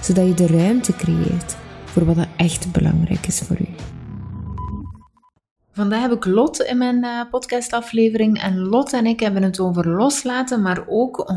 zodat je de ruimte creëert voor wat er echt belangrijk is voor u. Vandaag heb ik Lot in mijn uh, podcastaflevering en Lot en ik hebben het over loslaten, maar ook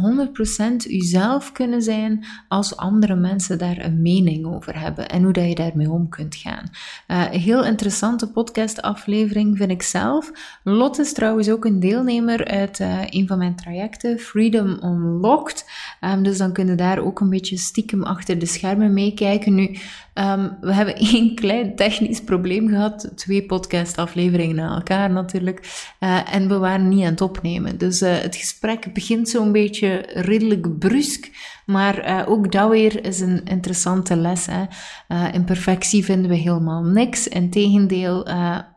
100% uzelf kunnen zijn als andere mensen daar een mening over hebben en hoe dat je daarmee om kunt gaan. Uh, heel interessante podcastaflevering vind ik zelf. Lot is trouwens ook een deelnemer uit uh, een van mijn trajecten, Freedom Unlocked. Um, dus dan kunnen daar ook een beetje stiekem achter de schermen meekijken. Nu, um, we hebben één klein technisch probleem gehad, twee podcastafleveringen afleveringen na elkaar natuurlijk. Uh, en we waren niet aan het opnemen. Dus uh, het gesprek begint zo'n beetje redelijk brusk. Maar uh, ook dat weer is een interessante les. Hè. imperfectie vinden we helemaal niks. Integendeel,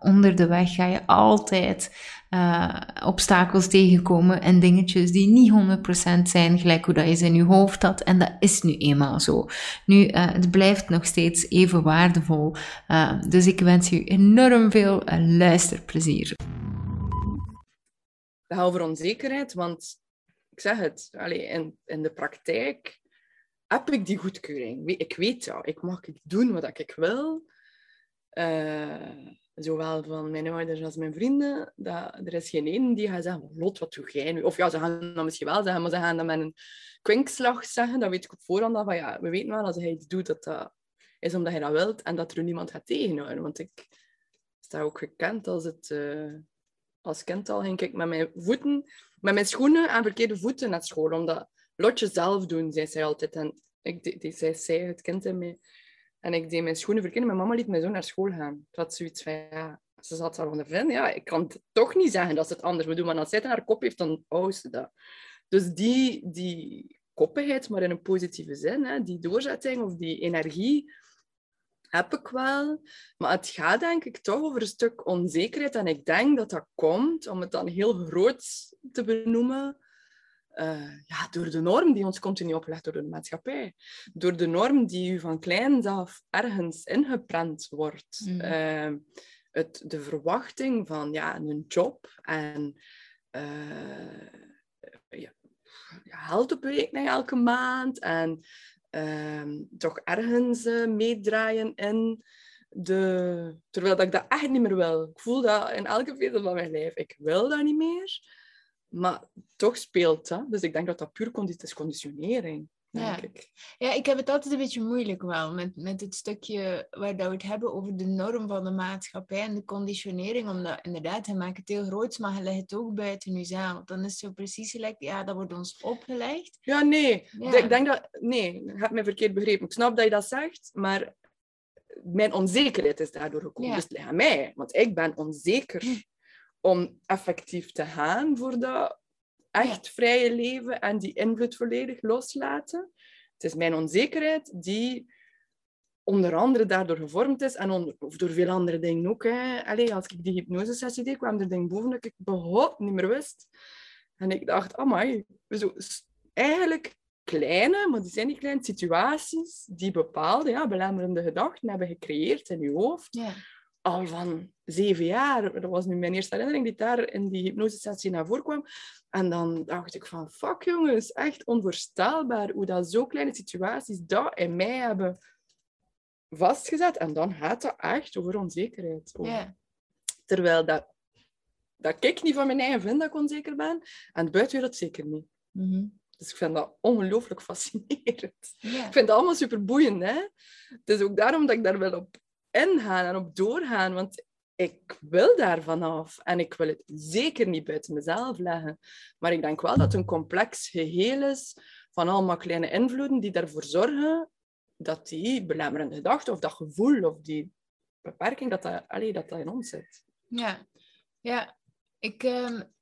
onder de weg ga je altijd uh, obstakels tegenkomen en dingetjes die niet 100% zijn gelijk hoe dat je ze in je hoofd had. En dat is nu eenmaal zo. Nu, uh, het blijft nog steeds even waardevol. Uh, dus ik wens je enorm veel luisterplezier. Dat over onzekerheid, want ik zeg het, allee, in, in de praktijk heb ik die goedkeuring. Ik weet dat. Ik mag doen wat ik wil. Uh, zowel van mijn ouders als mijn vrienden, dat er is geen één die gaat zeggen, Lot, wat doe jij nu? Of ja, ze gaan dat misschien wel zeggen, maar ze gaan dat met een kwinkslag zeggen. Dat weet ik op voorhand al van, ja, we weten wel, als hij iets doet, dat dat is omdat hij dat wilt en dat er niemand gaat tegenhouden. Want ik sta ook gekend als het... Uh, als kind al ging ik met mijn voeten, met mijn schoenen aan verkeerde voeten naar school. Omdat Lotje zelf doen, zei zij altijd. En ik, die, zei, zij, het kind in mij, en ik deed mijn schoenen verkennen. Mijn mama liet mij zo naar school gaan. Had zoiets ze zat daar van de. Ja, ik kan toch niet zeggen dat ze het anders moet doen. Maar als zij het in haar kop heeft, dan houdt ze dat. Dus die, die koppigheid, maar in een positieve zin, hè, die doorzetting of die energie, heb ik wel. Maar het gaat denk ik toch over een stuk onzekerheid. En ik denk dat dat komt, om het dan heel groot te benoemen, uh, ja, door de norm die ons continu opgelegd door de maatschappij. Door de norm die u van kleins af ergens ingeprent wordt. Mm. Uh, het, de verwachting van ja, een job en uh, ja, geld oprekenen elke maand en ehm, toch ergens meedraaien in de... Terwijl dat ik dat echt niet meer wil. Ik voel dat in elke vezel van mijn lijf. Ik wil dat niet meer. Maar toch speelt dat. Dus ik denk dat dat puur condi is conditionering. Ja. Ik. ja, ik heb het altijd een beetje moeilijk wel met, met het stukje waar dat we het hebben over de norm van de maatschappij en de conditionering. Omdat inderdaad, hij maakt het heel groot, maar hij legt het ook buiten jezelf. Dan is het zo precies gelijk, ja, dat wordt ons opgelegd. Ja, nee. Ik denk dat, nee, je hebt mij verkeerd begrepen. Ik snap dat je dat zegt, maar mijn onzekerheid is daardoor gekomen. Ja. Dus aan mij, want ik ben onzeker. Om effectief te gaan voor dat echt vrije leven en die invloed volledig loslaten. Het is mijn onzekerheid die onder andere daardoor gevormd is en of door veel andere dingen ook. Hè. Allee, als ik die hypnosesessie deed, kwam er dingen boven dat ik behoud niet meer wist. En ik dacht, amai, zo, eigenlijk kleine, maar die zijn niet kleine situaties die bepaalde ja, belemmerende gedachten hebben gecreëerd in je hoofd. Al van zeven jaar. Dat was nu mijn eerste herinnering die daar in die hypnosesessie naar voren kwam. En dan dacht ik van, fuck jongens, echt onvoorstelbaar hoe dat zo kleine situaties dat in mij hebben vastgezet. En dan gaat dat echt over onzekerheid. Terwijl dat, dat ik niet van mijn eigen vind dat ik onzeker ben. En de buitenwereld zeker niet. Mhm. Dus ik vind dat ongelooflijk fascinerend. Ik vind het allemaal super boeiend. Hè? Het is ook daarom dat ik daar wel op ingaan en op doorgaan. Want ik wil daar vanaf en ik wil het zeker niet buiten mezelf leggen. Maar ik denk wel dat het een complex geheel is van allemaal kleine invloeden die ervoor zorgen dat die belemmerende gedachte of dat gevoel of die beperking, dat dat, allee, dat, dat in ons zit. Ja, ja. Ik, um,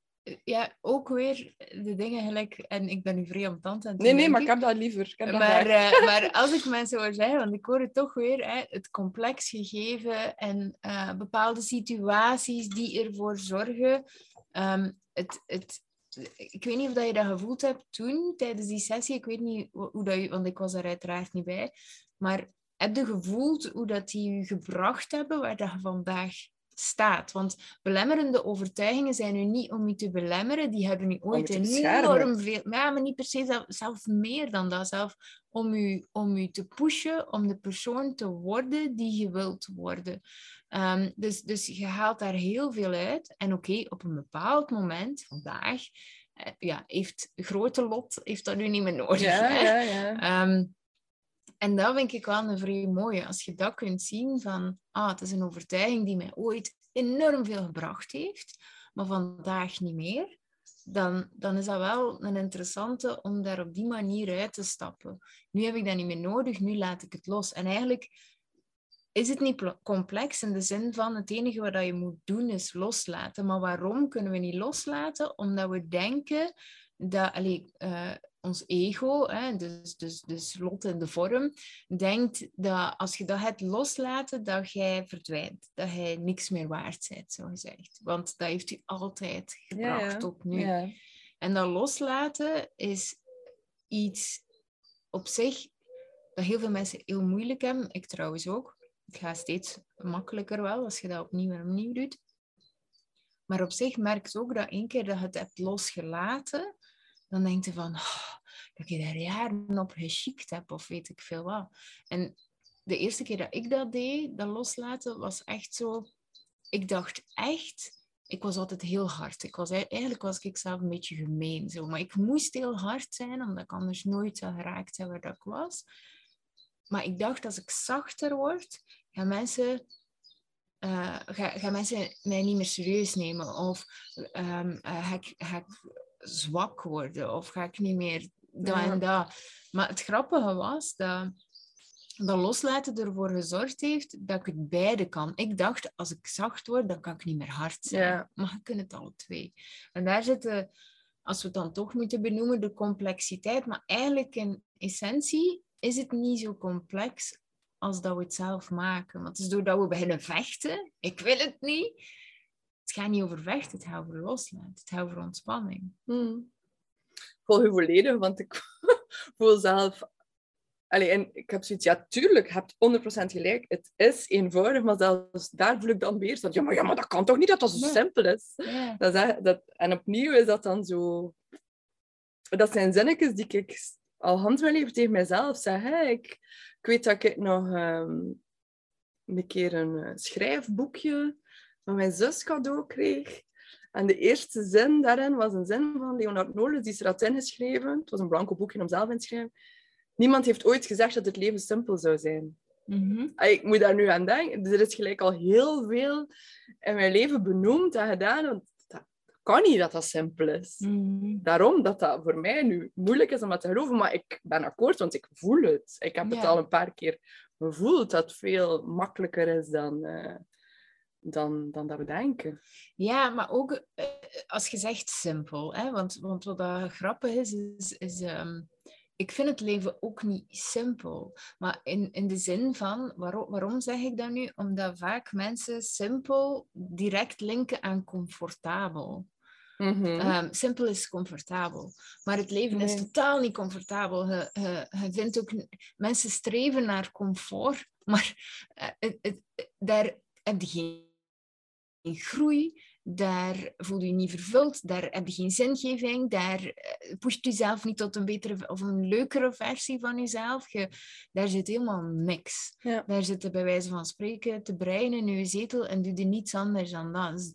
ja, ook weer de dingen gelijk, en ik ben nu vrij het tand aan Nee, nee, maar ik heb dat liever. Ik heb dat Maar, eh, maar als ik mensen hoor zeggen, want ik hoor het toch weer, hè, het complex gegeven en eh, bepaalde situaties die ervoor zorgen. ehm, het, het, ik weet niet of dat je dat gevoeld hebt toen, tijdens die sessie. Ik weet niet hoe hoe dat je, want ik was er uiteraard niet bij. Maar heb je gevoeld hoe dat die je gebracht hebben waar dat je vandaag staat? Want belemmerende overtuigingen zijn nu niet om je te belemmeren, die hebben nu ooit je enorm veel... Ja, maar niet per se, zelf, zelf meer dan dat. Zelf om u, om u te pushen, om de persoon te worden die je wilt worden. Ehm, dus, dus je haalt daar heel veel uit. En oké, op een bepaald moment, vandaag, eh, ja, heeft grote lot heeft dat nu niet meer nodig. Ja, ja, ja. Ehm, en dat vind ik wel een vrij mooie. Als je dat kunt zien van, ah, het is een overtuiging die mij ooit enorm veel gebracht heeft, maar vandaag niet meer. Dan, dan is dat wel een interessante om daar op die manier uit te stappen. Nu heb ik dat niet meer nodig, nu laat ik het los. En eigenlijk is het niet pl- complex in de zin van het enige wat je moet doen is loslaten. Maar waarom kunnen we niet loslaten? Omdat we denken dat allee, eh, ons ego, hè, dus, dus, dus lot in de vorm, denkt dat als je dat hebt loslaten, dat jij verdwijnt. Dat jij niks meer waard bent, zo gezegd. Want dat heeft u altijd gebracht ja. tot nu. Ja. En dat loslaten is iets op zich dat heel veel mensen heel moeilijk hebben. Ik trouwens ook. Het gaat steeds makkelijker wel als je dat opnieuw en opnieuw doet. Maar op zich merk je ook dat één keer dat je het hebt losgelaten, dan denk je van "Oh, dat je daar jaren op geschikt hebt of weet ik veel wat. En de eerste keer dat ik dat deed, dat loslaten, was echt zo... Ik dacht echt... Ik was altijd heel hard. Ik was, ei- eigenlijk was ik zelf een beetje gemeen. Zo. Maar ik moest heel hard zijn, omdat ik anders nooit zou geraakt zijn waar dat ik was. Maar ik dacht, als ik zachter word, gaan mensen, eh, ga, gaan mensen mij niet meer serieus nemen. Of eh, ga, ik, ik zwak worden. Of ga ik niet meer dat Ja. en dat. Maar het grappige was dat dat loslaten ervoor gezorgd heeft dat ik het beide kan. Ik dacht, als ik zacht word, dan kan ik niet meer hard zijn. Ja. Maar je kunt het alle twee. En daar zitten, als we het dan toch moeten benoemen, de complexiteit. Maar eigenlijk in essentie is het niet zo complex als dat we het zelf maken. Want het is doordat we beginnen vechten, ik wil het niet. Het gaat niet over vechten, het gaat over loslaten. Het gaat over ontspanning. Hmm. Ik volg je volledig, want ik voel zelf... Allee, en ik heb zoiets, ja, tuurlijk, je hebt 100% gelijk. Het is eenvoudig, maar zelfs daar voel ik dan weer zo, ja, maar, ja, maar dat kan toch niet dat dat zo Nee. simpel is? Dat is dat, en opnieuw is dat dan zo... Dat zijn zinnetjes die ik al hand wil even tegen mezelf zeg. Hè. Ik, ik weet dat ik nog ehm, een keer een eh, schrijfboekje van mijn zus cadeau kreeg. En de eerste zin daarin was een zin van Leonard Nolens, die ze had ingeschreven. Het was een blanco boekje om zelf in te schrijven. Niemand heeft ooit gezegd dat het leven simpel zou zijn. Mhm. Ah, Ik moet daar nu aan denken. Er is gelijk al heel veel in mijn leven benoemd en gedaan. Want dat kan niet dat dat simpel is. Mhm. Daarom dat dat voor mij nu moeilijk is om dat te geloven. Maar ik ben akkoord, want ik voel het. Ik heb het al een paar keer gevoeld dat het veel makkelijker is dan, eh, dan, dan dat we denken. Ja, maar ook eh, als je zegt simpel, hè? Want, want wat dat grappig is, is, is ehm, ik vind het leven ook niet simpel. Maar in, in de zin van, waarom, waarom zeg ik dat nu? Omdat vaak mensen simpel direct linken aan comfortabel. Mhm. Ehm, simpel is comfortabel. Maar het leven is totaal niet comfortabel. Je, je, je vindt ook... Mensen streven naar comfort, maar eh, het, het- daar heb je geen geen groei, daar voel je je niet vervuld, daar heb je geen zingeving, daar eh, pusht je zelf niet tot een betere of een leukere versie van jezelf. Je, daar zit helemaal niks. Ja. Daar zit je bij wijze van spreken te breien in je zetel en doe je niets anders dan dat. Dat is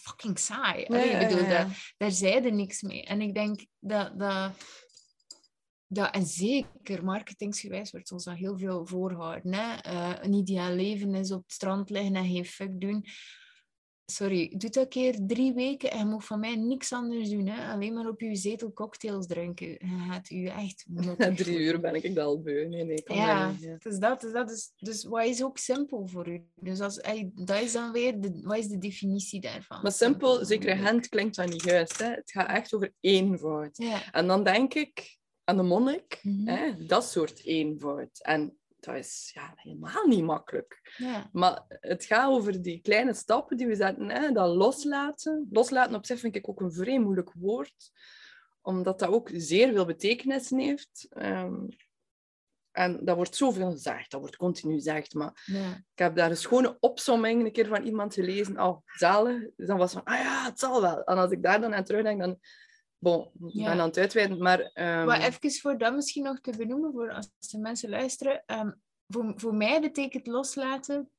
fucking saai. Allee, ik bedoel, dat, daar zei er niks mee. En ik denk dat, dat, dat en zeker marketingsgewijs wordt ons dat heel veel voorgehouden. Hè? Eh, een ideaal leven is op het strand liggen en geen fuck doen. Sorry, doe dat keer drie weken en je moet van mij niks anders doen. Hè? Alleen maar op je zetel cocktails drinken. Je gaat u echt... Na drie uur ben ik al beu. Nee, nee, kan Ja, niet, ja. dus dat, dus dat is... Dus wat is ook simpel voor u? Dus als, dat is dan weer... De, wat is de definitie daarvan? Maar simpel, is zeker hand klinkt dat niet juist. Hè? Het gaat echt over eenvoud. Ja. En dan denk ik aan de monnik, Mhm. hè? dat soort eenvoud. En dat is ja, helemaal niet makkelijk. ja. Maar het gaat over die kleine stappen die we zetten. Hè? Dat loslaten. Loslaten op zich vind ik ook een vrij moeilijk woord. Omdat dat ook zeer veel betekenissen heeft. Ehm, en dat wordt zoveel gezegd. Dat wordt continu gezegd. Maar ja. ik heb daar een schone opsomming een keer van iemand gelezen. Oh, zalig. Dus dan was van, ah ja, het zal wel. En als ik daar dan aan terugdenk, dan... Bon, ik Ja. ben aan het uitweiden, maar... ehm, Maar even voor dat misschien nog te benoemen, voor als de mensen luisteren. ehm, voor, voor mij betekent loslaten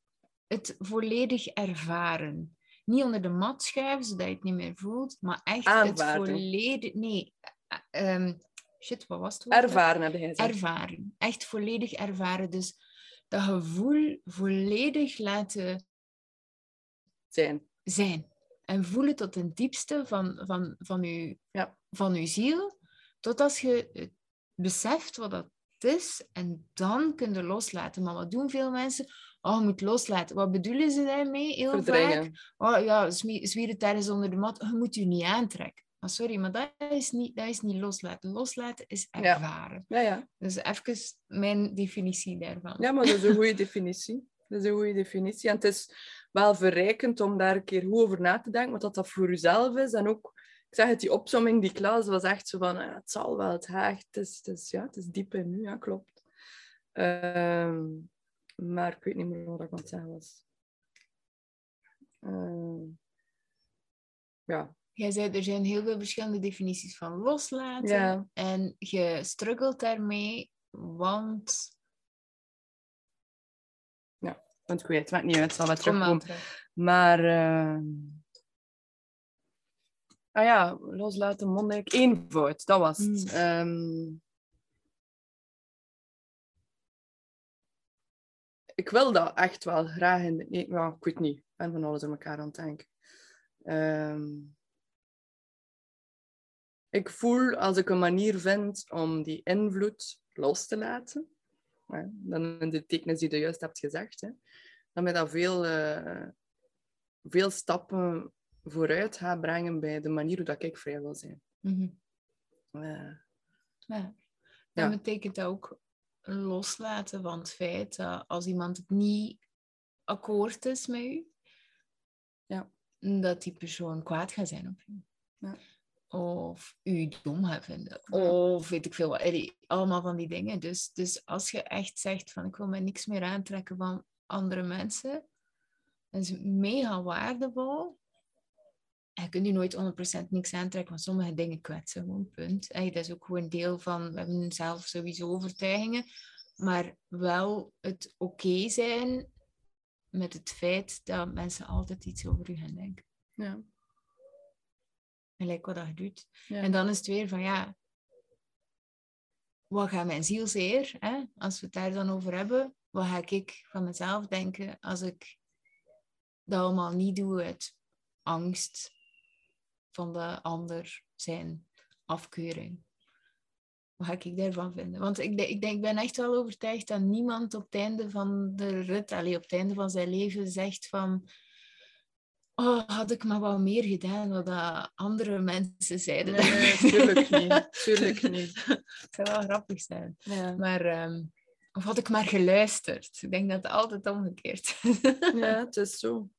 het volledig ervaren. Niet onder de mat schuiven, zodat je het niet meer voelt, maar echt het volledig... Nee, eh, ehm, shit, wat was het woord? ervaren, heb jij gezegd. Ervaren. Echt volledig ervaren. Dus dat gevoel volledig laten zijn. zijn. En voelen tot het diepste van, van, van, uw, Ja. van uw ziel. Tot als je het beseft wat dat is. En dan kun je loslaten. Maar wat doen veel mensen? Oh, je moet loslaten. Wat bedoelen ze daarmee? Heel vaak. Oh ja, zwie- zwier het tijdens onder de mat. Je moet je niet aantrekken. Maar sorry, maar dat is niet, dat is niet loslaten. Loslaten is Ja. ervaren. Ja, ja. Dus even mijn definitie daarvan. ja, maar dat is een goede definitie. Dat is een goede definitie. En het is wel verrijkend om daar een keer goed over na te denken, wat dat, dat voor jezelf is. En ook, ik zeg het, die opsomming, die klas, was echt zo van, ah, het zal wel, het haagt, het is, het is, ja, het is diep in nu, ja, klopt. Ehm, maar ik weet niet meer wat ik aan het zeggen was. Ehm, ja, Jij zei, er zijn heel veel verschillende definities van loslaten. Ja. En je struggelt daarmee, want... want ik weet, het maakt niet uit, het zal maar terugkomen. terug. Maar... ehm, Ah ja, loslaten, monnik. Eenvoud, dat was het. Mm. Ehm, ik wil dat echt wel graag in... Nee, ja, ik weet niet. Ik ben van alles in elkaar aan het denken. Ehm, ik voel als ik een manier vind om die invloed los te laten, hè, dan in de tekenen die je juist hebt gezegd, hè, dan mij dat veel, eh, veel stappen vooruit gaat brengen bij de manier hoe dat ik vrij wil zijn. Mhm. Eh, Ja. Ja. Dat betekent dat ook loslaten van het feit dat als iemand het niet akkoord is met u, Ja. dat die persoon kwaad gaat zijn op u. Ja. Of u dom gaat vinden. Of weet ik veel wat. Allemaal van die dingen. Dus, dus als je echt zegt van ik wil mij niks meer aantrekken van andere mensen, dat is mega waardevol. En je kunt je nooit 100% niks aantrekken, want sommige dingen kwetsen gewoon, punt. Dat is ook gewoon deel van, we hebben zelf sowieso overtuigingen, maar wel het oké zijn met het feit dat mensen altijd iets over u gaan denken. ja. Gelijk wat dat je doet. Ja. En dan is het weer van, ja, wat gaat mijn ziel zeer, hè? als we het daar dan over hebben, wat ga ik van mezelf denken als ik dat allemaal niet doe uit angst van de ander, zijn afkeuring. Wat ga ik daarvan vinden? Want ik, denk- ik, denk, ik ben echt wel overtuigd dat niemand op het einde van de rit, allee, op het einde van zijn leven, zegt van oh, had ik maar wat meer gedaan wat andere mensen zeiden. Nee, tuurlijk niet. Tuurlijk niet. Het zou wel grappig zijn. Ja. Maar, ehm, of had ik maar geluisterd? Ik denk dat het altijd omgekeerd is. ja, het is zo.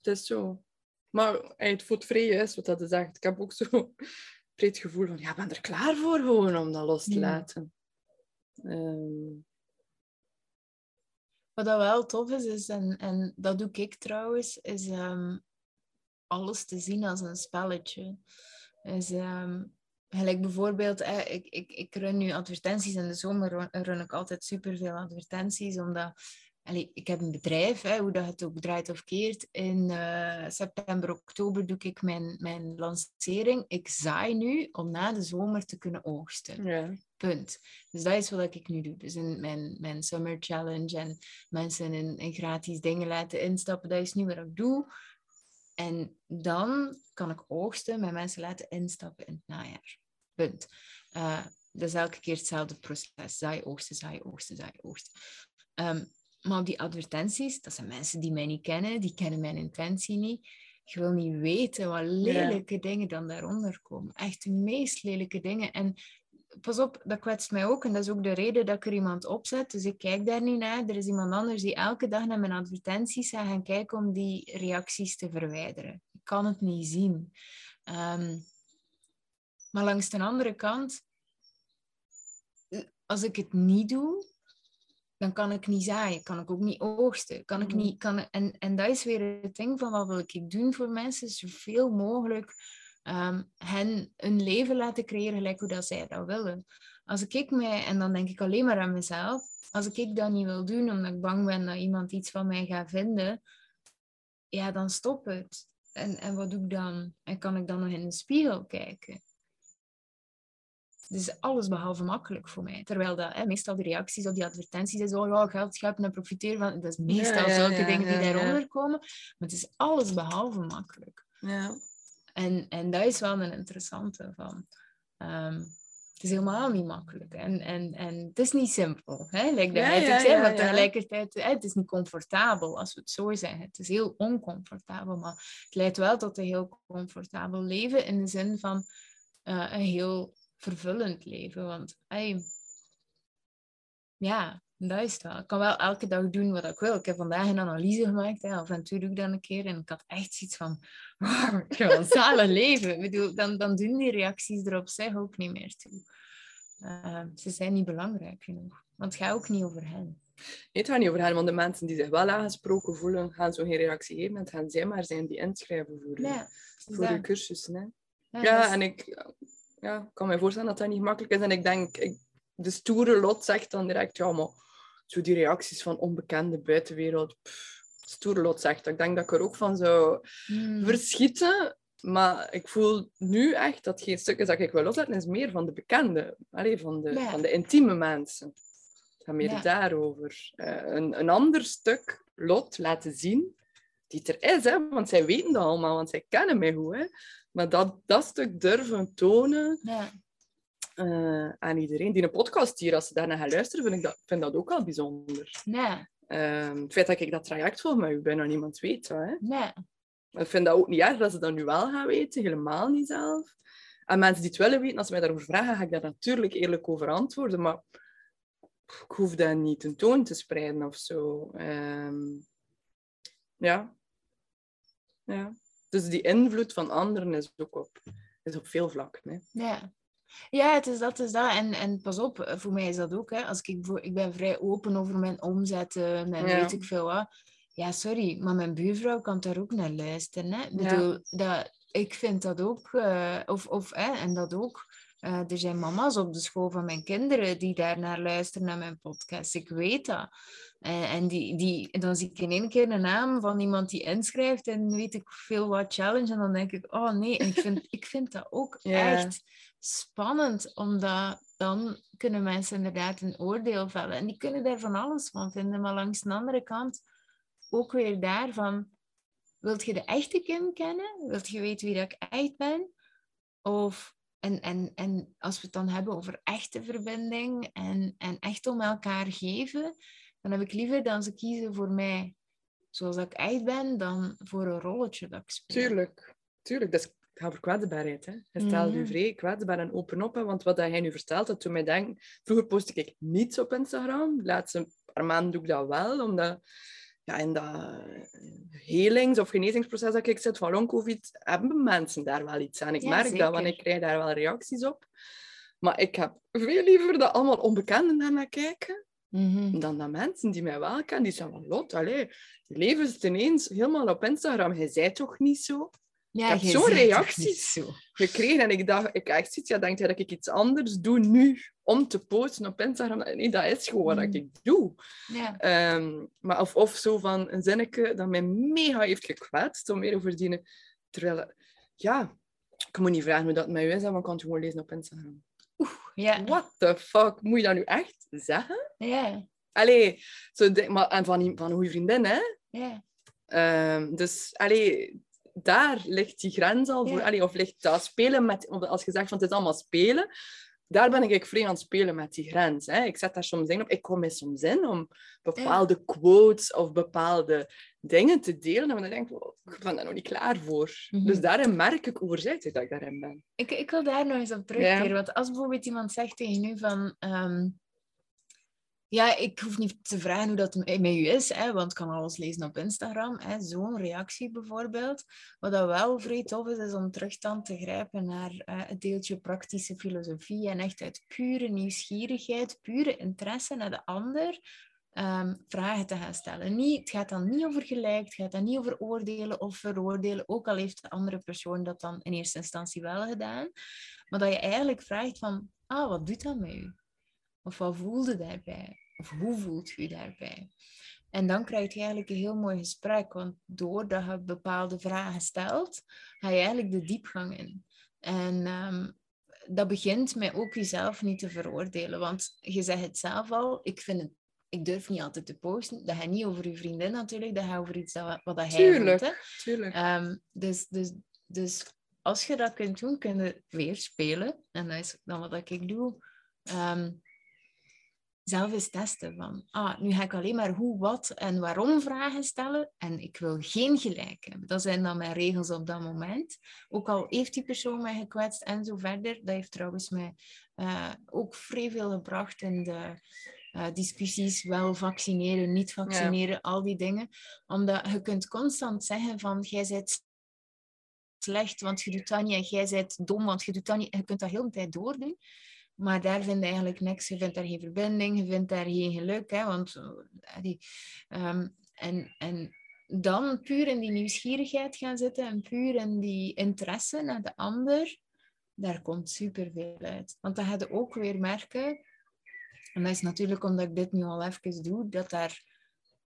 Het is zo. Maar het voelt vrij juist wat dat je zegt. Ik heb ook zo het gevoel van, ja, ik ben er klaar voor gewoon om dat los te Ja. laten. Wat dat wel tof is, is en, en dat doe ik trouwens, is ehm, alles te zien als een spelletje. Dus, ehm, gelijk bijvoorbeeld, ik, ik, ik run nu advertenties in de zomer, run ik altijd superveel advertenties, omdat allee, ik heb een bedrijf, hè, hoe dat het ook draait of keert. In eh, september, oktober doe ik mijn, mijn lancering. Ik zaai nu om na de zomer te kunnen oogsten. ja. Punt. Dus dat is wat ik nu doe. Dus in mijn, mijn summer challenge en mensen in, in gratis dingen laten instappen, dat is nu wat ik doe. en dan kan ik oogsten, met mensen laten instappen in het najaar. Punt. Uh, dat is elke keer hetzelfde proces. Zaai, oogsten, zaai, oogsten, zaai, oogsten. Um, maar op die advertenties, dat zijn mensen die mij niet kennen, die kennen mijn intentie niet. Je wil niet weten wat lelijke dingen dan daaronder komen. Echt de meest lelijke dingen. En pas op, dat kwetst mij ook. En dat is ook de reden dat ik er iemand opzet. Dus ik kijk daar niet naar. Er is iemand anders die elke dag naar mijn advertenties gaat gaan kijken om die reacties te verwijderen. Ik kan het niet zien. Um, maar langs de andere kant, als ik het niet doe, dan kan ik niet zaaien, kan ik ook niet oogsten. Kan ik mhm. niet, kan, en, en dat is weer het ding van wat wil ik doen voor mensen, zoveel mogelijk um, hen een leven laten creëren gelijk hoe dat zij dat willen. Als ik mij, en dan denk ik alleen maar aan mezelf, als ik dat niet wil doen omdat ik bang ben dat iemand iets van mij gaat vinden, ja, dan stop het. En, en wat doe ik dan? En kan ik dan nog in de spiegel kijken? Het is alles behalve makkelijk voor mij. Terwijl dat, hè, meestal de reacties op die advertenties is, oh ja, geld scheppen en profiteren van. Dat is meestal zulke dingen die daaronder komen. Maar het is alles behalve makkelijk. Ja. En, en dat is wel een interessante van. Um, het is helemaal niet makkelijk. En, en, en het is niet simpel. Hè? Like ja, ja, ja, maar tegelijkertijd, hè, het is niet comfortabel, als we het zo zeggen. Het is heel oncomfortabel, maar het leidt wel tot een heel comfortabel leven in de zin van uh, een heel vervullend leven. Want ja, dat is het wel. Ik kan wel elke dag doen wat ik wil. Ik heb vandaag een analyse gemaakt. Hè. Af en toe doe ik dat een keer. En ik had echt zoiets van... Wow, ik heb een zalig leven. Ik bedoel, dan, dan doen die reacties er op zich ook niet meer toe. Uh, ze zijn niet belangrijk genoeg. Want het gaat ook niet over hen. Nee, het gaat niet over hen. Want de mensen die zich wel aangesproken voelen, gaan zo geen reactie geven. Het gaan zij maar zijn die inschrijven voor, ja, voor de cursussen. Hè. Ja, ja en ik ja, kan me voorstellen dat dat niet makkelijk is. En ik denk, ik, de stoere lot zegt dan direct, ja, maar zo die reacties van onbekende buitenwereld, pff, stoere lot zegt. Ik denk dat ik er ook van zou hmm. verschieten. Maar ik voel nu echt dat geen stuk is dat ik wil loszetten, is meer van de bekende, Allee, van, de, van de intieme mensen. Het gaat meer daarover. Uh, een, een ander stuk lot laten zien, die er is, hè, want zij weten dat allemaal, want zij kennen mij goed. Hè. Maar dat, dat stuk durven tonen ja. uh, aan iedereen. Die een podcast hier, als ze daarna gaan luisteren, vind ik dat, vind dat ook al bijzonder. Ja. Uh, het feit dat ik dat traject volg, maar bijna niemand weet. Hè. Ja. Ik vind dat ook niet erg dat ze dat nu wel gaan weten, helemaal niet zelf. En mensen die het willen weten, als ze mij daarover vragen, ga ik daar natuurlijk eerlijk over antwoorden. Maar ik hoef dat niet tentoon te spreiden of zo. Um, ja. Ja. Dus die invloed van anderen is ook op, is op veel vlakken. Hè. Ja. Ja, het is dat, het is dat. En, en pas op, voor mij is dat ook. Hè. Als ik, ik ben vrij open over mijn omzetten en weet ik veel wat. Ja, sorry, maar mijn buurvrouw kan daar ook naar luisteren. Hè. Ik bedoel, dat, ik vind dat ook, uh, of, of, hè, en dat ook. Uh, er zijn mama's op de school van mijn kinderen die daar naar luisteren naar mijn podcast. Ik weet dat. En, en die, die, dan zie ik in één keer een naam van iemand die inschrijft en weet ik veel wat challenge. En dan denk ik, oh nee, en ik vind, ik vind dat ook echt spannend, omdat dan kunnen mensen inderdaad een oordeel vellen. En die kunnen daar van alles van vinden. Maar langs de andere kant ook weer daarvan, wilt je de echte Kim kennen? Wilt je weten wie dat ik echt ben? Of en, en, en als we het dan hebben over echte verbinding en, en echt om elkaar geven, dan heb ik liever dat ze kiezen voor mij zoals ik echt ben, dan voor een rolletje dat ik speel. Tuurlijk, tuurlijk. Dat is, het gaat over kwetsbaarheid. Hè. Je stelt je mhm. vrij kwetsbaar en open op. Hè. Want wat jij nu vertelt, dat toen mij denk... Vroeger postte ik niets op Instagram. De laatste paar maanden doe ik dat wel, omdat ja, in dat helings- of genezingsproces dat ik zit van long-covid, hebben mensen daar wel iets aan. Ik merk dat, want ik krijg daar wel reacties op. Maar ik heb veel liever dat allemaal onbekenden naar mij mhm. dan dat mensen die mij wel kennen, die zeggen van, Lot, allee, je leven is ineens helemaal op Instagram. Hij zei toch niet zo? Ja, ik heb zo'n reacties zo. gekregen en ik dacht, ik echt zoiets, ja, denk dat ik iets anders doe nu om te posten op Instagram. Nee, dat is gewoon wat mm. ik doe. Ja. Ehm, maar of, of zo van een zinnetje dat mij mega heeft gekwetst om meer over die... Terwijl, ja, ik moet niet vragen hoe dat met u is, want ik kan het gewoon lezen op Instagram. Oeh, ja. What the fuck? Moet je dat nu echt zeggen? Ja. Allee, zo maar, en van, van goede vriendin, hè? Ja. Um, dus, allee, daar ligt die grens al voor. Ja. Allee, of ligt dat spelen met... Als je zegt van het is allemaal spelen, daar ben ik vrij aan het spelen met die grens. Hè. Ik zet daar soms in op. Ik kom me soms in om bepaalde quotes of bepaalde dingen te delen. En dan denk ik, oh, ik ben daar nog niet klaar voor. Mhm. Dus daarin merk ik hoe dat ik daarin ben. Ik, ik wil daar nog eens op terugkeren. Want als bijvoorbeeld iemand zegt tegen u van... ehm, ja, ik hoef niet te vragen hoe dat met u is, hè, want ik kan alles lezen op Instagram. hè, Zo'n reactie bijvoorbeeld. Wat dat wel vrij tof is, is om terug dan te grijpen naar eh, het deeltje praktische filosofie. En echt uit pure nieuwsgierigheid, pure interesse naar de ander... ehm, vragen te gaan stellen. Niet, het gaat dan niet over gelijk, het gaat dan niet over oordelen of veroordelen, ook al heeft de andere persoon dat dan in eerste instantie wel gedaan. Maar dat je eigenlijk vraagt van, ah, wat doet dat met u? Of wat voelde daarbij? Of hoe voelt u daarbij? En dan krijg je eigenlijk een heel mooi gesprek, want doordat je bepaalde vragen stelt, ga je eigenlijk de diepgang in. En ehm, dat begint met ook jezelf niet te veroordelen, want je zegt het zelf al, ik vind het ik durf niet altijd te posten. Dat gaat niet over je vriendin natuurlijk, dat gaat over iets dat, wat dat hij Tuurlijk. Hè? Tuurlijk. Ehm, dus, dus, dus als je dat kunt doen, kun je weer spelen. En dat is dan wat ik doe. Ehm, zelf eens testen van, ah, nu ga ik alleen maar hoe, wat en waarom vragen stellen. En ik wil geen gelijk hebben. Dat zijn dan mijn regels op dat moment. Ook al heeft die persoon mij gekwetst en zo verder. Dat heeft trouwens mij eh, ook vrij veel gebracht in de eh, discussies. Wel vaccineren, niet vaccineren, al die dingen. Omdat je kunt constant zeggen van, jij bent slecht, want je doet dat niet. En jij bent dom, want je doet dat niet. Je kunt dat heel de tijd doordoen. Maar daar vind je eigenlijk niks. Je vindt daar geen verbinding, je vindt daar geen geluk. Hè, want, eh, die, ehm, en, en dan puur in die nieuwsgierigheid gaan zitten en puur in die interesse naar de ander, daar komt superveel uit. Want dan ga je ook weer merken, en dat is natuurlijk omdat ik dit nu al even doe, dat daar,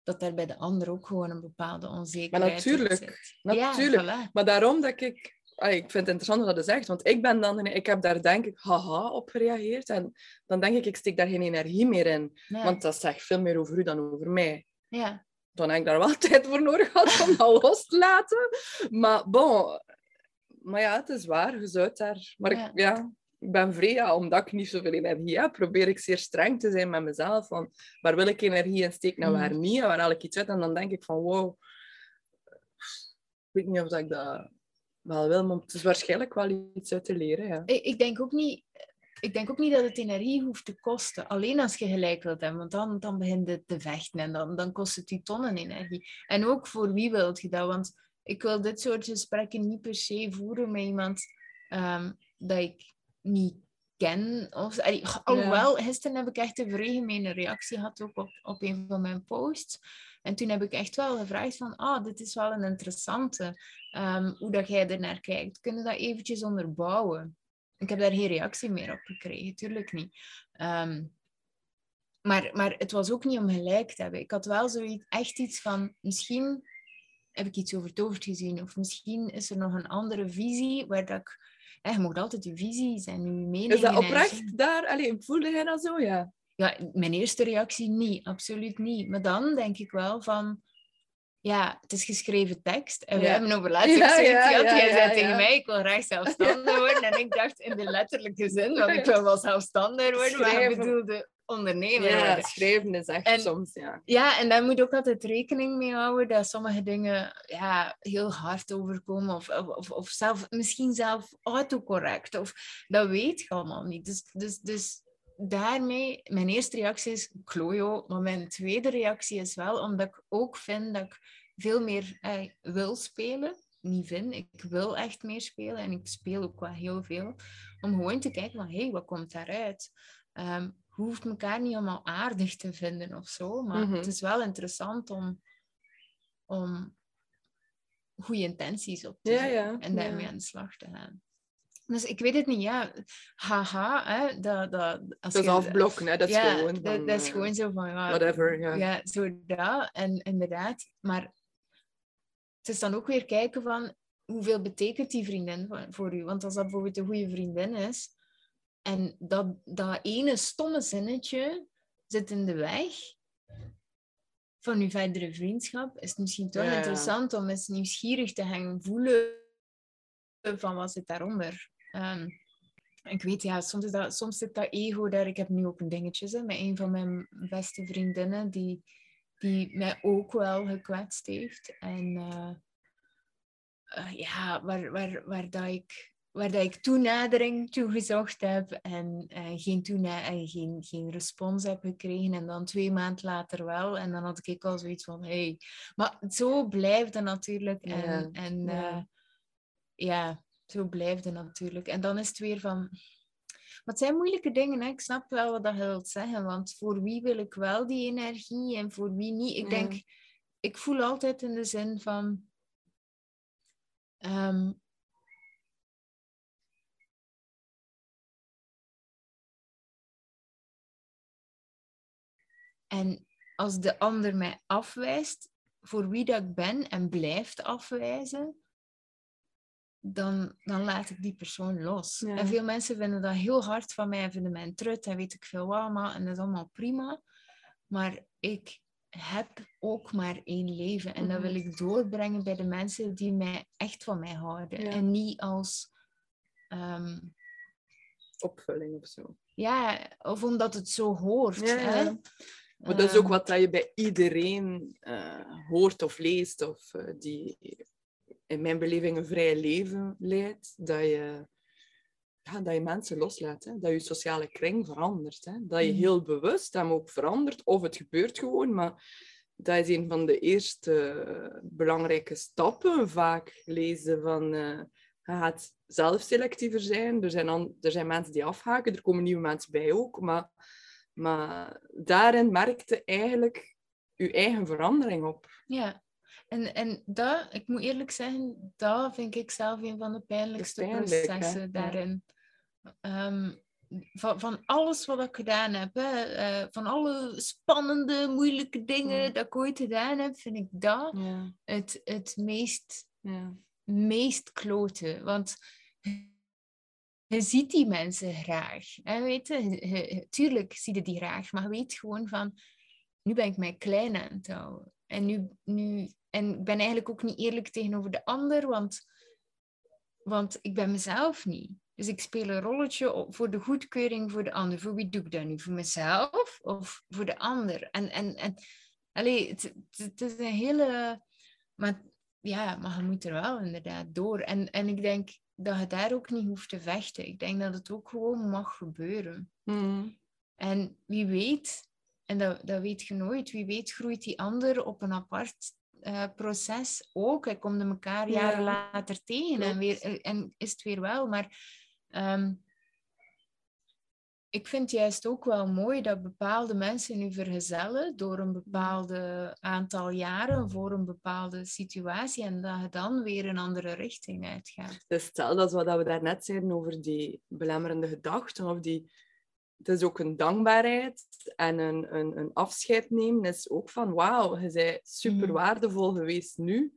dat daar bij de ander ook gewoon een bepaalde onzekerheid in natuurlijk, zit. natuurlijk. Ja, voilà. Maar daarom dat ik... Ik vind het interessant wat je zegt, want ik ben dan... Ik heb daar denk ik haha op gereageerd. En dan denk ik, ik steek daar geen energie meer in. Want dat zegt veel meer over u dan over mij. ja. Dan heb ik daar wel tijd voor nodig gehad om dat los te laten. Maar bon... Maar ja, het is waar. Je zou daar... Maar Ja. Ik, ja, ik ben vrij, omdat ik niet zoveel energie heb, probeer ik zeer streng te zijn met mezelf. Van, waar wil ik energie in steken en waar niet? En waar haal ik iets uit? En dan denk ik van, wow... Ik weet niet of dat ik dat wel wil, maar het is waarschijnlijk wel iets uit te leren. Ja. Ik, ik, denk ook niet, ik denk ook niet dat het energie hoeft te kosten. Alleen als je gelijk wilt hebben, want dan, dan begint het te vechten en dan, dan kost het je tonnen energie. En ook voor wie wilt je dat? Want ik wil dit soort gesprekken niet per se voeren met iemand ehm, dat ik niet ken. Of, allee, alhoewel, gisteren heb ik echt een vrij gemene reactie gehad ook op, op een van mijn posts. En toen heb ik echt wel gevraagd van, ah, dit is wel een interessante, ehm, hoe dat jij er naar kijkt. Kunnen we dat eventjes onderbouwen? Ik heb daar geen reactie meer op gekregen, tuurlijk niet. Ehm, maar, maar het was ook niet om gelijk te hebben. Ik had wel zoiets, echt iets van, misschien heb ik iets overtoverd gezien. Of misschien is er nog een andere visie waar dat ik... je mag altijd je visie zijn, je mening. Is dat oprecht daar? Allee, voelde jij dat zo? Ja. Ja, mijn eerste reactie niet, absoluut niet. Maar dan denk ik wel van... Ja, het is geschreven tekst. En we Ja. hebben over laatst Ja, gezegd, ja, jij zei tegen mij, ik wil graag zelfstandig worden. En ik dacht in de letterlijke zin, want ik wil wel zelfstandig worden, maar ik bedoelde ondernemer ja, worden. schrijven is echt En- soms, ja. Ja, en daar moet je ook altijd rekening mee houden dat sommige dingen ja, heel hard overkomen. Of, of, of, zelf, misschien zelf autocorrect. Of, dat weet je allemaal niet. Dus, dus, dus daarmee, mijn eerste reactie is klojo. Maar mijn tweede reactie is wel omdat ik ook vind dat ik veel meer eh, wil spelen. Niet vind, ik wil echt meer spelen. En ik speel ook wel heel veel. Om gewoon te kijken van, hé, hey, wat komt daaruit? Ehm je hoeft elkaar niet allemaal aardig te vinden of zo, maar Mhm. het is wel interessant om, om goede intenties op te Ja, zetten ja, en daarmee ja. aan de slag te gaan. Dus ik weet het niet, ja. Haha, hè, dat, dat, als Dat is afblokken, hè. Dat is gewoon dat, van, dat is eh, gewoon zo van, ja, Whatever, ja. ja, zo dat. En inderdaad, maar het is dan ook weer kijken van hoeveel betekent die vriendin voor u? Want als dat bijvoorbeeld een goede vriendin is en dat, dat ene stomme zinnetje zit in de weg, van uw verdere vriendschap, is het misschien toch Ja, interessant om eens nieuwsgierig te gaan voelen van wat zit daaronder. Ehm, ik weet, ja, soms, is dat, soms zit dat ego daar. Ik heb nu ook een dingetje hè, met een van mijn beste vriendinnen die, die mij ook wel gekwetst heeft. En eh, eh, ja, waar, waar, waar, dat ik, waar dat ik toenadering toe gezocht heb en eh, geen, toena en geen, geen respons heb gekregen. En dan twee maanden later wel. En dan had ik al zoiets van, hey. Maar zo blijft het natuurlijk. En, Ja, en ja. eh, ja, zo blijft het natuurlijk. En dan is het weer van... Maar het zijn moeilijke dingen, hè? ik snap wel wat dat wilt zeggen. Want voor wie wil ik wel die energie en voor wie niet? Ik Ja. denk, ik voel altijd in de zin van... ehm, en als de ander mij afwijst voor wie dat ik ben en blijft afwijzen, dan, dan laat ik die persoon los. Ja. En veel mensen vinden dat heel hard van mij, vinden mij een trut en weet ik veel wat, maar, en dat is allemaal prima. Maar ik heb ook maar één leven en dat Mhm. wil ik doorbrengen bij de mensen die mij echt van mij houden. Ja. En niet als... ehm, Opvulling of zo. ja, of omdat het zo hoort. Ja, hè. Maar dat is ook Ehm, wat dat je bij iedereen eh, hoort of leest, of eh, die in mijn beleving een vrij leven leidt, dat je, ja, dat je mensen loslaat, hè? dat je sociale kring verandert. Hè? Dat je Mhm. heel bewust hem ook verandert, of het gebeurt gewoon, maar dat is een van de eerste belangrijke stappen vaak lezen van... je gaat zelf selectiever zijn. Er zijn, er zijn mensen die afhaken, er komen nieuwe mensen bij ook. Maar, maar daarin merkte eigenlijk je eigen verandering op. Ja, en, en dat, ik moet eerlijk zeggen, dat vind ik zelf een van de pijnlijkste pijnlijk, hè? processen Ja. daarin. Ehm, van, van alles wat ik gedaan heb, hè, eh, van alle spannende, moeilijke dingen Ja. dat ik ooit gedaan heb, vind ik dat Ja, het, het meest, ja. meest kloten. Want je ziet die mensen graag. Hè, weet je? Tuurlijk zie je die graag, maar weet gewoon van, nu ben ik mij klein aan het houden. En, nu, nu, en ik ben eigenlijk ook niet eerlijk tegenover de ander, want, want ik ben mezelf niet. Dus ik speel een rolletje op voor de goedkeuring voor de ander. Voor wie doe ik dat nu? Voor mezelf of voor de ander? En, en, en allee, het, het is een hele... Maar ja, maar je moet er wel inderdaad door. En, en ik denk dat je daar ook niet hoeft te vechten. Ik denk dat het ook gewoon mag gebeuren. Mhm. En wie weet, en dat, dat weet je nooit, wie weet groeit die ander op een apart eh, proces ook. Hij komt elkaar Ja. jaren later tegen en, weer, en is het weer wel. Maar ehm, ik vind juist ook wel mooi dat bepaalde mensen nu vergezellen door een bepaalde aantal jaren voor een bepaalde situatie en dat je dan weer een andere richting uitgaat. Dus stel dat is wat we daarnet zeiden over die belemmerende gedachten, of die... Het is ook een dankbaarheid en een, een, een afscheid nemen is ook van wauw, je bent super Mhm. waardevol geweest nu,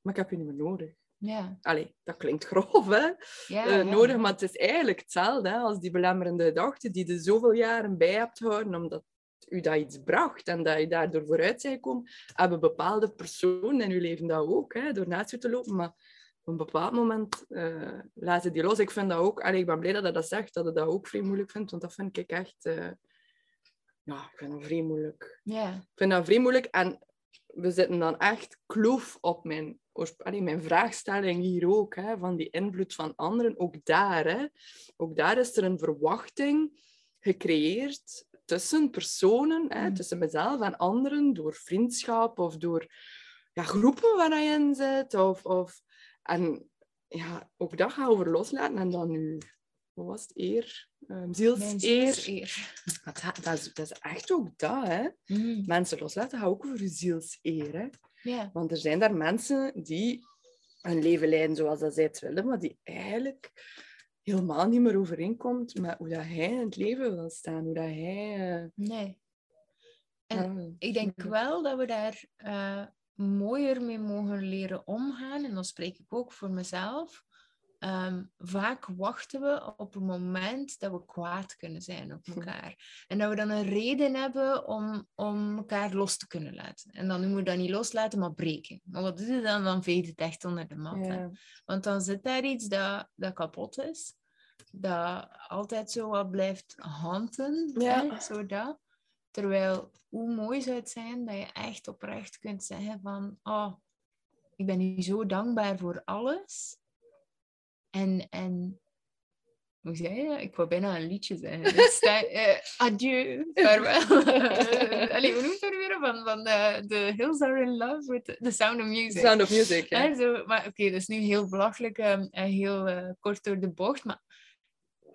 maar ik heb je niet meer nodig. Ja, Allee, dat klinkt grof, hè? ja, eh, ja. nodig, maar het is eigenlijk hetzelfde hè, als die belemmerende gedachten die je zoveel jaren bij hebt gehouden, omdat u dat iets bracht en dat je daardoor vooruit bent gekomen, hebben bepaalde personen in uw leven dat ook, hè, door naast te lopen, maar op een bepaald moment eh laten die los. Ik vind dat ook, allee, ik ben blij dat hij dat zegt, dat hij dat ook vrij moeilijk vindt, want dat vind ik echt, eh, ja, ik vind dat vrij moeilijk. Ja, Ik vind dat vrij moeilijk en we zitten dan echt kloof op mijn, allee, mijn vraagstelling hier ook, hè, van die invloed van anderen. Ook daar, hè, ook daar is er een verwachting gecreëerd tussen personen, hè, Mm. tussen mezelf en anderen, door vriendschap of door ja, groepen waar je in zit. Of, of, en ja, ook dat gaan we loslaten en dan nu, wat was het, eer? Um, mijn zielseer. Maar Dat, dat, is, dat is echt ook dat, hè. Mm, Mensen loslaten gaat ook over je zielseer. Hè? Want er zijn daar mensen die hun leven leiden zoals dat zij het willen, maar die eigenlijk helemaal niet meer overeenkomt met hoe dat hij in het leven wil staan. Hoe dat hij... eh, nee. En ja, Ik denk wel dat we daar eh, mooier mee mogen leren omgaan. En dan spreek ik ook voor mezelf. Ehm, vaak wachten we op een moment dat we kwaad kunnen zijn op elkaar. En dat we dan een reden hebben om, om elkaar los te kunnen laten. En dan noemen we dat niet loslaten, maar breken. Maar wat doe je dan? Dan veeg je het echt onder de mat. Ja. Want dan zit daar iets dat, dat kapot is. Dat altijd zo wat blijft hanten. Ja. Hè? Zo dat. Terwijl, hoe mooi zou het zijn dat je echt oprecht kunt zeggen van... Oh, ik ben u zo dankbaar voor alles. En, en hoe zei je? Ik wou bijna een liedje zeggen. Dus sta- eh, adieu, vaarwel. Allee, hoe noemt het er weer? Van, van de, The Hills Are in Love with the Sound of Music. Sound of Music, ja. Zo, maar oké, dat is nu heel belachelijk ehm, en heel eh, kort door de bocht. Maar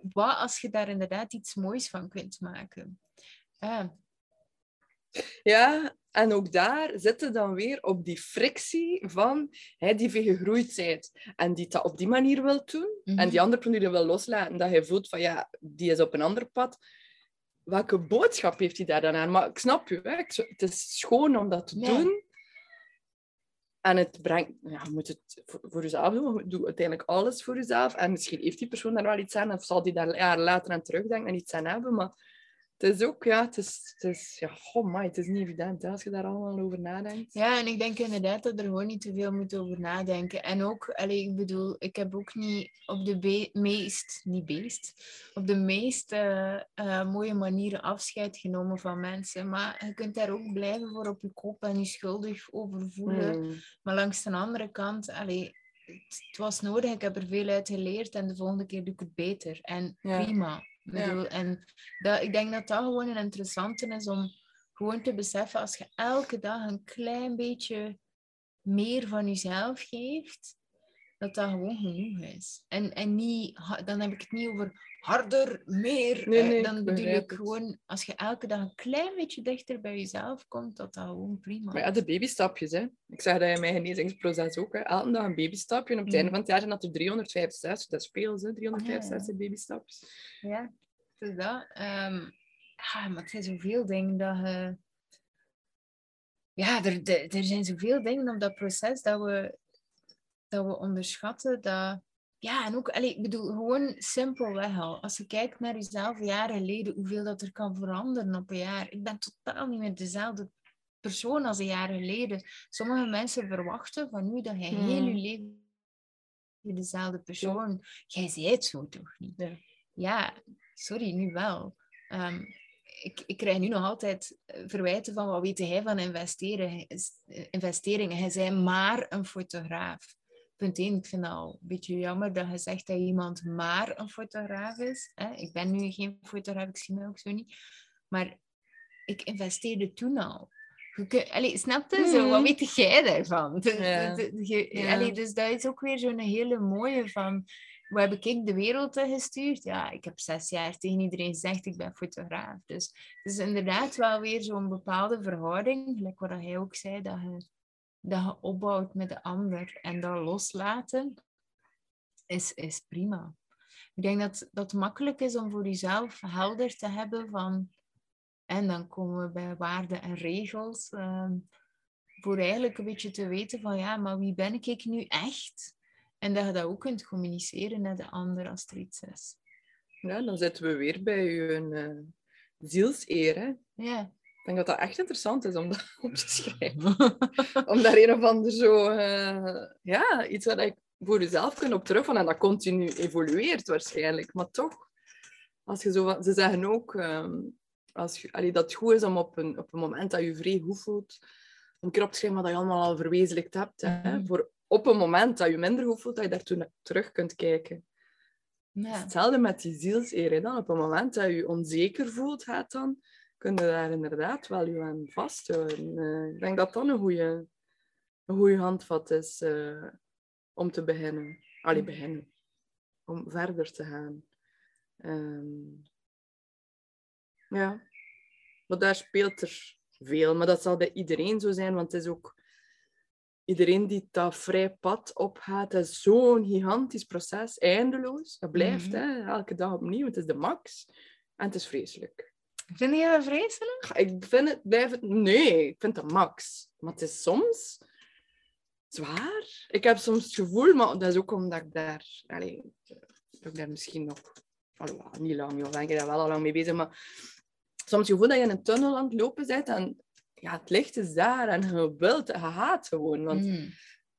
wat als je daar inderdaad iets moois van kunt maken? Ja, en ook daar zitten dan weer op die frictie van hè, die gegroeid bent en die dat op die manier wil doen Mhm. en die andere manier die wil loslaten, dat je voelt van ja, die is op een ander pad. Welke boodschap heeft hij daar dan aan? Maar ik snap je, hè? het is schoon om dat te Ja. doen. En het brengt, ja, je moet het voor, jezelf doen, maar je doet uiteindelijk alles voor jezelf. En misschien heeft die persoon daar wel iets aan, of zal die daar later aan terugdenken en iets aan hebben. Maar het is ook, ja, het is, het is ja, oh my, het is niet evident hè, als je daar allemaal over nadenkt. Ja, en ik denk inderdaad dat er gewoon niet te veel moet over nadenken. En ook, allee, ik bedoel, ik heb ook niet op de meest, niet beest, op de meest eh, eh, mooie manieren afscheid genomen van mensen. Maar je kunt daar ook blijven voor op je kop en je schuldig over voelen. Hmm. Maar langs de andere kant, allee, het, het was nodig, ik heb er veel uit geleerd en de volgende keer doe ik het beter. En Ja. prima. Ik Ja. bedoel, En dat, ik denk dat dat gewoon een interessante is om gewoon te beseffen, als je elke dag een klein beetje meer van jezelf geeft, dat dat gewoon genoeg is. En, en niet, dan heb ik het niet over harder, meer. Nee, eh, nee, dan bedoel ik gewoon, als je elke dag een klein beetje dichter bij jezelf komt, dat dat gewoon prima Maar ja, de babystapjes. Hè. Ik zeg dat in mijn genezingsproces ook. Hè. Elke dag een babystapje. En op het Mm. einde van het jaar zijn dat er 365. Dat is veel, hè. 365 babystapjes. Ja, is dat. Ja, maar het zijn zoveel dingen dat je... Ja, er, er, er zijn zoveel dingen op dat proces dat we, dat we onderschatten. Dat... Ja, en ook, allee, ik bedoel, gewoon simpelweg al. Als je kijkt naar jezelf jaar geleden, hoeveel dat er kan veranderen op een jaar. Ik ben totaal niet meer dezelfde persoon als een jaar geleden. Sommige mensen verwachten van u dat je heel Mm. je leven dezelfde persoon. Jij zei het zo toch niet? Ja. Ja, sorry, nu wel. Ehm, ik, ik krijg nu nog altijd eh, verwijten van wat weet hij van investeren, eh, investeringen. Hij zei maar een fotograaf. Punt 1, ik vind het al een beetje jammer dat je zegt dat iemand maar een fotograaf is. Hè? Ik ben nu geen fotograaf, ik zie mij ook zo niet. Maar ik investeerde toen al. Je kun- allee, snap je? Zo, wat Mhm. weet jij daarvan? Dus, Ja. je- allee, dus dat is ook weer zo'n hele mooie van... Hoe heb ik de wereld ingestuurd? Ja, ik heb zes jaar tegen iedereen gezegd, ik ben fotograaf. Dus het is inderdaad wel weer zo'n bepaalde verhouding, gelijk wat hij ook zei, dat je, dat je opbouwt met de ander. En dat loslaten is, is prima. Ik denk dat dat makkelijk is om voor jezelf helder te hebben van... En dan komen we bij waarden en regels. ehm, voor eigenlijk een beetje te weten van, ja, maar wie ben ik nu echt? En dat je dat ook kunt communiceren naar de ander als er iets is. Ja, dan zitten we weer bij je uh, zielseer. Hè. Ja. Ik denk dat dat echt interessant is om dat op te schrijven. om daar een of ander zo... eh, ja, iets wat ik voor jezelf kunt op terugvallen. En dat continu evolueert waarschijnlijk. Maar toch, als je zo... van- Ze zeggen ook... ehm, als je, allee, dat het goed is om op een, op een moment dat je je vrij goed voelt, een keer op te schrijven wat je allemaal al verwezenlijkt hebt. Hè? Mhm. Voor op een moment dat je minder goed voelt, dat je daartoe terug kunt kijken. ja. Hetzelfde met die zielseer. hè, Dan. Op een moment dat je je onzeker voelt, gaat dan, kun je daar inderdaad wel je aan vasthouden. Eh, ik denk dat dat een goede, een goede handvat is eh, om te beginnen. Allee, beginnen. Om verder te gaan. Ehm, ja. Maar daar speelt er veel. Maar dat zal bij iedereen zo zijn, want het is ook... Iedereen die dat vrij pad opgaat, dat is zo'n gigantisch proces, eindeloos. Dat blijft, Mhm. hè, elke dag opnieuw. Het is de max. En het is vreselijk. Vind je dat vreselijk? Ik vind het, blijf het... Nee, ik vind het max. Maar het is soms... zwaar. Ik heb soms het gevoel, maar dat is ook omdat ik daar, allez, dat ik daar misschien nog, allee, niet lang, joh, ben ik daar wel al lang mee bezig, maar soms het gevoel dat je in een tunnel aan het lopen bent en ja, het licht is daar en je wilt, je gaat gewoon. Want, Mm.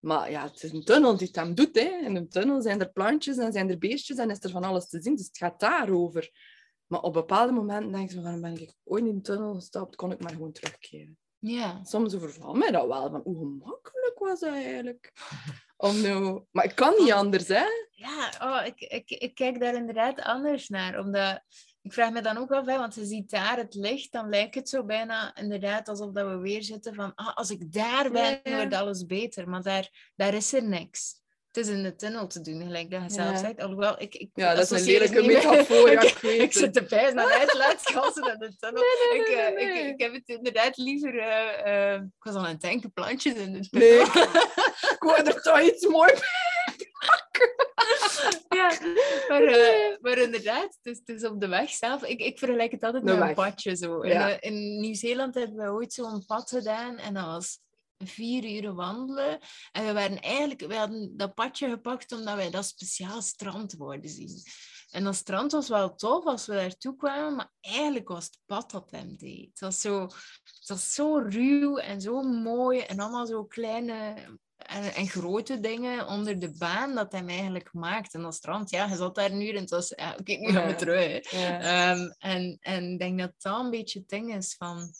Maar ja, het is een tunnel die het hem doet. Hè. In een tunnel zijn er plantjes en zijn er beestjes en is er van alles te zien. Dus het gaat daarover. Maar op bepaalde momenten denk je van, ben ik ooit in een tunnel gestapt, kon ik maar gewoon terugkeren. Ja. Soms overvalt mij dat wel, van hoe gemakkelijk was dat eigenlijk? Om nou... Maar ik kan niet anders, hè? Ja, oh, ik, ik, ik kijk daar inderdaad anders naar. Omdat ik vraag me dan ook af, hè, want je ziet daar het licht, dan lijkt het zo bijna inderdaad alsof dat we weer zitten van ah, als ik daar ben, wordt alles beter. Maar daar, daar is er niks. Het is in de tunnel te doen, gelijk dat je zelf Ja. zegt. Alhoewel, ik, ik Ja, dat is een lelijke metafoor, ja, ik, ik ik zit het. te pijs naar uitlaatgassen in de tunnel. nee, ik, eh, nee, nee. Ik, ik heb het inderdaad liever... eh, eh, ik was al aan het denken, plantjes in de Nee, tunnel. ik wou er toch iets moois Ja, maar, maar inderdaad, het is, het is op de weg zelf. Ik, ik vergelijk het altijd De met een padje. Zo. In, Ja. in Nieuw-Zeeland hebben we ooit zo'n pad gedaan en dat was vier uur wandelen. En we, waren eigenlijk, we hadden dat padje gepakt omdat wij dat speciaal strand wouden zien. En dat strand was wel tof als we daartoe kwamen, maar eigenlijk was het pad dat hem deed. Het was zo, het was zo ruw en zo mooi en allemaal zo kleine en, en grote dingen onder de baan dat hij eigenlijk maakt. En dat strand, ja, hij zat daar nu en het was, ja, oké, nu gaan we terug. Ja. Ehm, en, en ik denk dat dat een beetje het ding is van,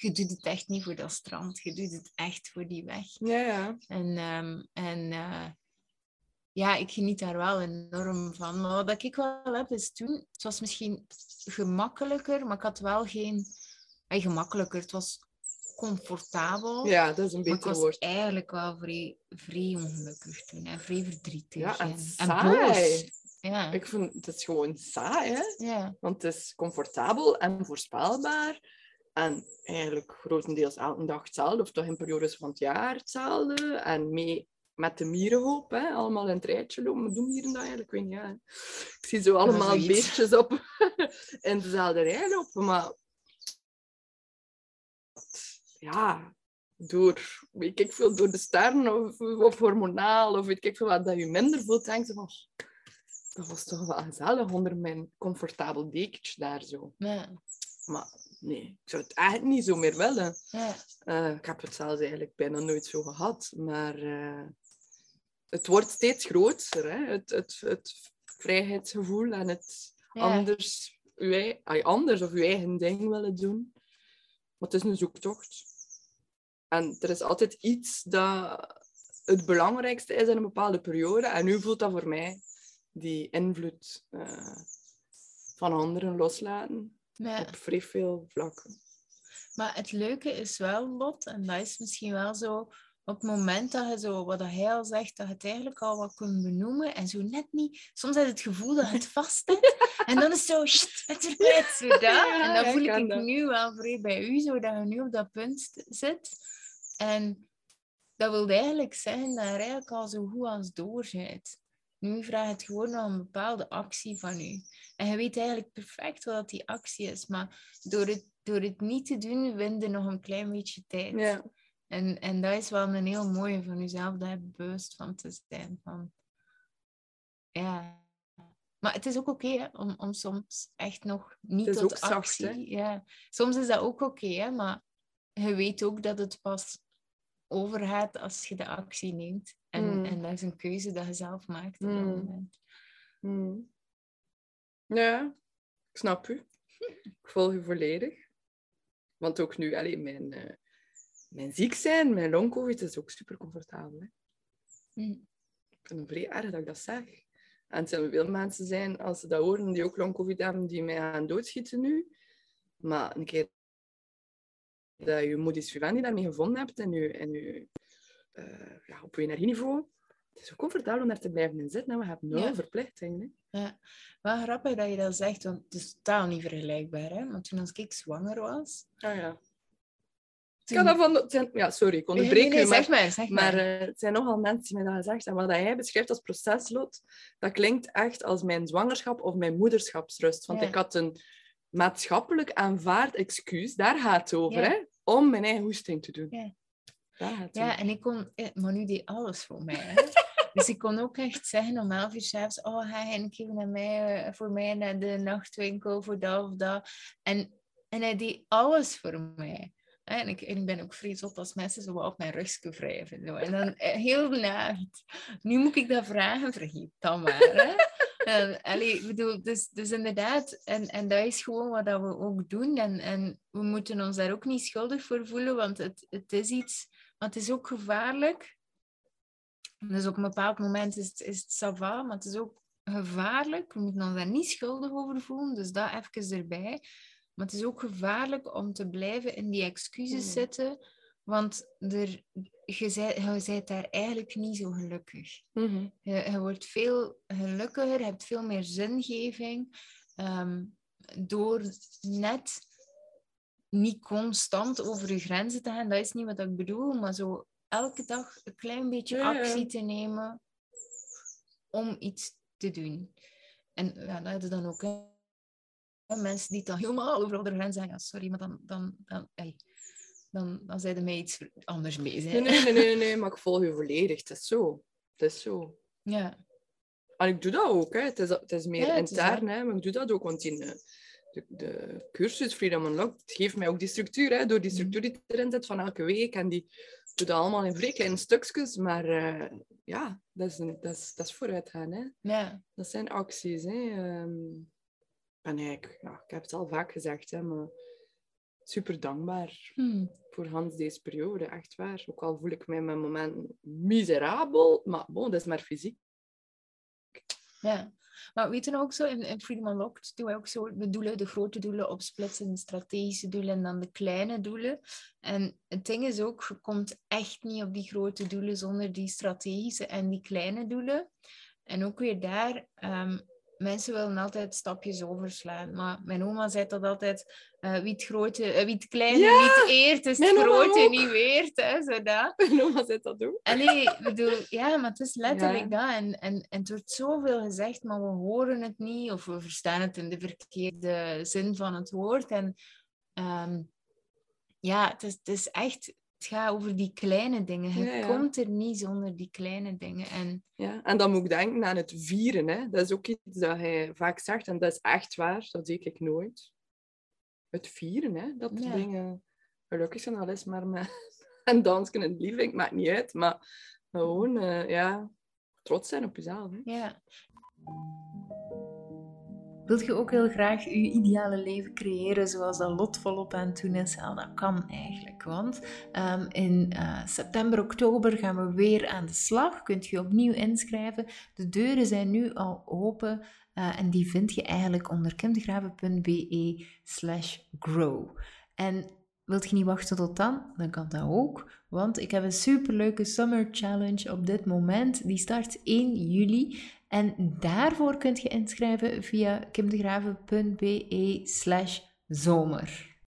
je doet het echt niet voor dat strand, je doet het echt voor die weg. ja, ja. En, ehm, en eh, ja, ik geniet daar wel enorm van. Maar wat ik wel heb is toen, het was misschien gemakkelijker, maar ik had wel geen... eh, gemakkelijker, het was comfortabel. Ja, dat is een Maar ik beter was woord. eigenlijk wel vrij, vrij ongelukkig toen. En vrij verdrietig. Ja, en en, saai. boos. Ja. Ik vind het is gewoon saai, hè? ja. Want het is comfortabel en voorspelbaar. En eigenlijk grotendeels elke dag hetzelfde, of toch in periodes van het jaar hetzelfde. En mee met de mierenhoop, hè? allemaal in het rijtje lopen. Maar doen mieren dat eigenlijk? Ik weet niet. Ik zie zo allemaal beestjes op in dezelfde rij lopen. Maar ja, door, weet ik veel, door de sterren of, of hormonaal, of weet ik veel wat, dat je minder voelt, denk je van... "Oh, Dat was toch wel gezellig onder mijn comfortabel dekentje daar zo. Ja. Maar nee, ik zou het eigenlijk niet zo meer willen. Ja. Eh, ik heb het zelfs eigenlijk bijna nooit zo gehad. Maar eh, het wordt steeds groter, hè? Het, het, het vrijheidsgevoel en het Ja. anders, ai, anders of je eigen ding willen doen. Maar het is een zoektocht. En er is altijd iets dat het belangrijkste is in een bepaalde periode. En nu voelt dat voor mij die invloed eh, van anderen loslaten Op vrij veel vlakken. Maar het leuke is wel, Lot, en dat is misschien wel zo, op het moment dat je zo, wat hij al zegt, dat je het eigenlijk al wat kunt benoemen en zo net niet, soms heb je het gevoel dat het vast hebt en dan is het zo, shit, het is kwijt, zo dat. Ja, en dan voel ik dat. nu wel vrij bij u, zo dat je nu op dat punt zit. En dat wil eigenlijk zeggen dat je eigenlijk al zo goed als door bent. Nu vraagt het gewoon om een bepaalde actie van u. En je weet eigenlijk perfect wat die actie is, maar door het, door het niet te doen, win je nog een klein beetje tijd. Ja. En, en dat is wel een heel mooie van jezelf, daar bewust van te zijn. Van, ja. Maar het is ook oké om, om soms echt nog niet tot zacht, actie. hè? ja. Soms is dat ook oké, maar je weet ook dat het pas overgaat als je de actie neemt. En, Mm. en dat is een keuze dat je zelf maakt op dat Mm. moment. Hmm. Ja, ik snap u. Ik volg u volledig. Want ook nu, allee, mijn, eh, mijn ziek zijn, mijn long-covid, is ook super comfortabel. Hè? Mm. Ik vind het vrij erg dat ik dat zeg. En het zijn veel mensen zijn, als ze dat horen, die ook long-covid hebben, die mij gaan doodschieten nu. Maar een keer dat je modus vivendi daarmee gevonden hebt en je, en je eh, ja, op energieniveau, het is zo comfortabel om daar te blijven in zitten. En we hebben nul Ja. verplichtingen. Ja, wel grappig dat je dat zegt, want het is totaal niet vergelijkbaar. Hè? Want toen als ik zwanger was... Ah ja. Ik dat van... zijn- Ja, sorry, ik onderbreek nee, nee, u, maar... zeg maar, zeg maar. Maar eh, het zijn nogal mensen die mij dat gezegd hebben. Wat jij beschrijft als proceslot, dat klinkt echt als mijn zwangerschap of mijn moederschapsrust. Want Ja. ik had een maatschappelijk aanvaard excuus, daar gaat het over, Ja. hè, om mijn eigen hoesting te doen. Ja. Ja, en ik kon... eh, Manu deed alles voor mij. Hè. dus ik kon ook echt zeggen om elf uur s'avonds... Oh, ga je een keer naar mij, eh, voor mij naar de nachtwinkel, voor dat of dat. En, en hij deed alles voor mij. En ik, en ik ben ook vreselijk als mensen zo op mijn rug wrijven. Zo. En dan eh, heel benauwd. Nu moet ik dat vragen, vergeet dan maar. Hè. En, allee, ik bedoel, dus, dus inderdaad, en, en dat is gewoon wat dat we ook doen. En, en we moeten ons daar ook niet schuldig voor voelen, want het, het is iets, maar het is ook gevaarlijk. Dus op een bepaald moment is het, is het sava, maar het is ook gevaarlijk. We moeten ons daar niet schuldig over voelen, dus dat even erbij. Maar het is ook gevaarlijk om te blijven in die excuses Mm. zitten, want er, je, je bent daar eigenlijk niet zo gelukkig. Je, je wordt veel gelukkiger, je hebt veel meer zingeving ehm, door net niet constant over je grenzen te gaan. Dat is niet wat ik bedoel, maar zo elke dag een klein beetje Ja, ja. actie te nemen om iets te doen. En ja, dat is dan ook hè. mensen die dan helemaal over de grenzen gaan. Ja, sorry, maar dan, dan, dan, dan, dan zijn er mee iets anders bezig. Nee, nee, nee, nee, nee, maar ik volg je volledig. Het is zo. Het is zo. Ja, En ik doe dat ook. Hè. Het, is, het is meer Ja, het is intern, hè, maar ik doe dat ook. Want in eh, de, de cursus Freedom Unlocked geeft mij ook die structuur. Hè, door die structuur die erin zit van elke week. En die doe dat allemaal in vrij kleine stukjes. Maar eh, ja, dat is, een, dat, is, dat is vooruitgaan. Hè. ja. Dat zijn acties. Hè. Ehm, en ik, ja, ik heb het al vaak gezegd, hè, maar super dankbaar Hm. voor Hans deze periode. Echt waar. Ook al voel ik mij met momenten miserabel, maar bon, dat is maar fysiek. Ja, maar weet je nou ook zo, in, in Freedom Unlocked doen wij ook zo de doelen, de grote doelen opsplitsen, de strategische doelen en dan de kleine doelen. En het ding is ook, je komt echt niet op die grote doelen zonder die strategische en die kleine doelen. En ook weer daar, ehm, mensen willen altijd stapjes overslaan. Maar mijn oma zei dat altijd, eh, wie, het grote, eh, wie het kleine Ja, niet eert, is het mijn oma grote ook. niet weert. Hè, zo dat. Mijn oma zit dat ook. Allee, ik bedoel, ja, maar het is letterlijk Ja. dat. En, en, en het wordt zoveel gezegd, maar we horen het niet of we verstaan het in de verkeerde zin van het woord. En ehm, ja, het is, het is echt, het gaat over die kleine dingen. Je Ja, ja. komt er niet zonder die kleine dingen. En Ja, en dan moet ik denken aan het vieren. Hè. Dat is ook iets dat hij vaak zegt, en dat is echt waar. Dat zie ik nooit. Het vieren, hè. dat Ja. dingen gelukkig zijn. Al is maar met een dansje en liefde, maakt niet uit. Maar gewoon, eh, ja, trots zijn op jezelf. Hè. ja. Wilt je ook heel graag je ideale leven creëren zoals dat Lot volop aan het doen is? Dat kan eigenlijk, want ehm, in eh, september, oktober gaan we weer aan de slag. Kunt je opnieuw inschrijven. De deuren zijn nu al open eh, en die vind je eigenlijk onder kimdegraven.be slash grow. En wilt je niet wachten tot dan? Dan kan dat ook, want ik heb een superleuke Summer Challenge op dit moment. Die start 1 juli. En daarvoor kunt je inschrijven via kimdegraven.be slash zomer.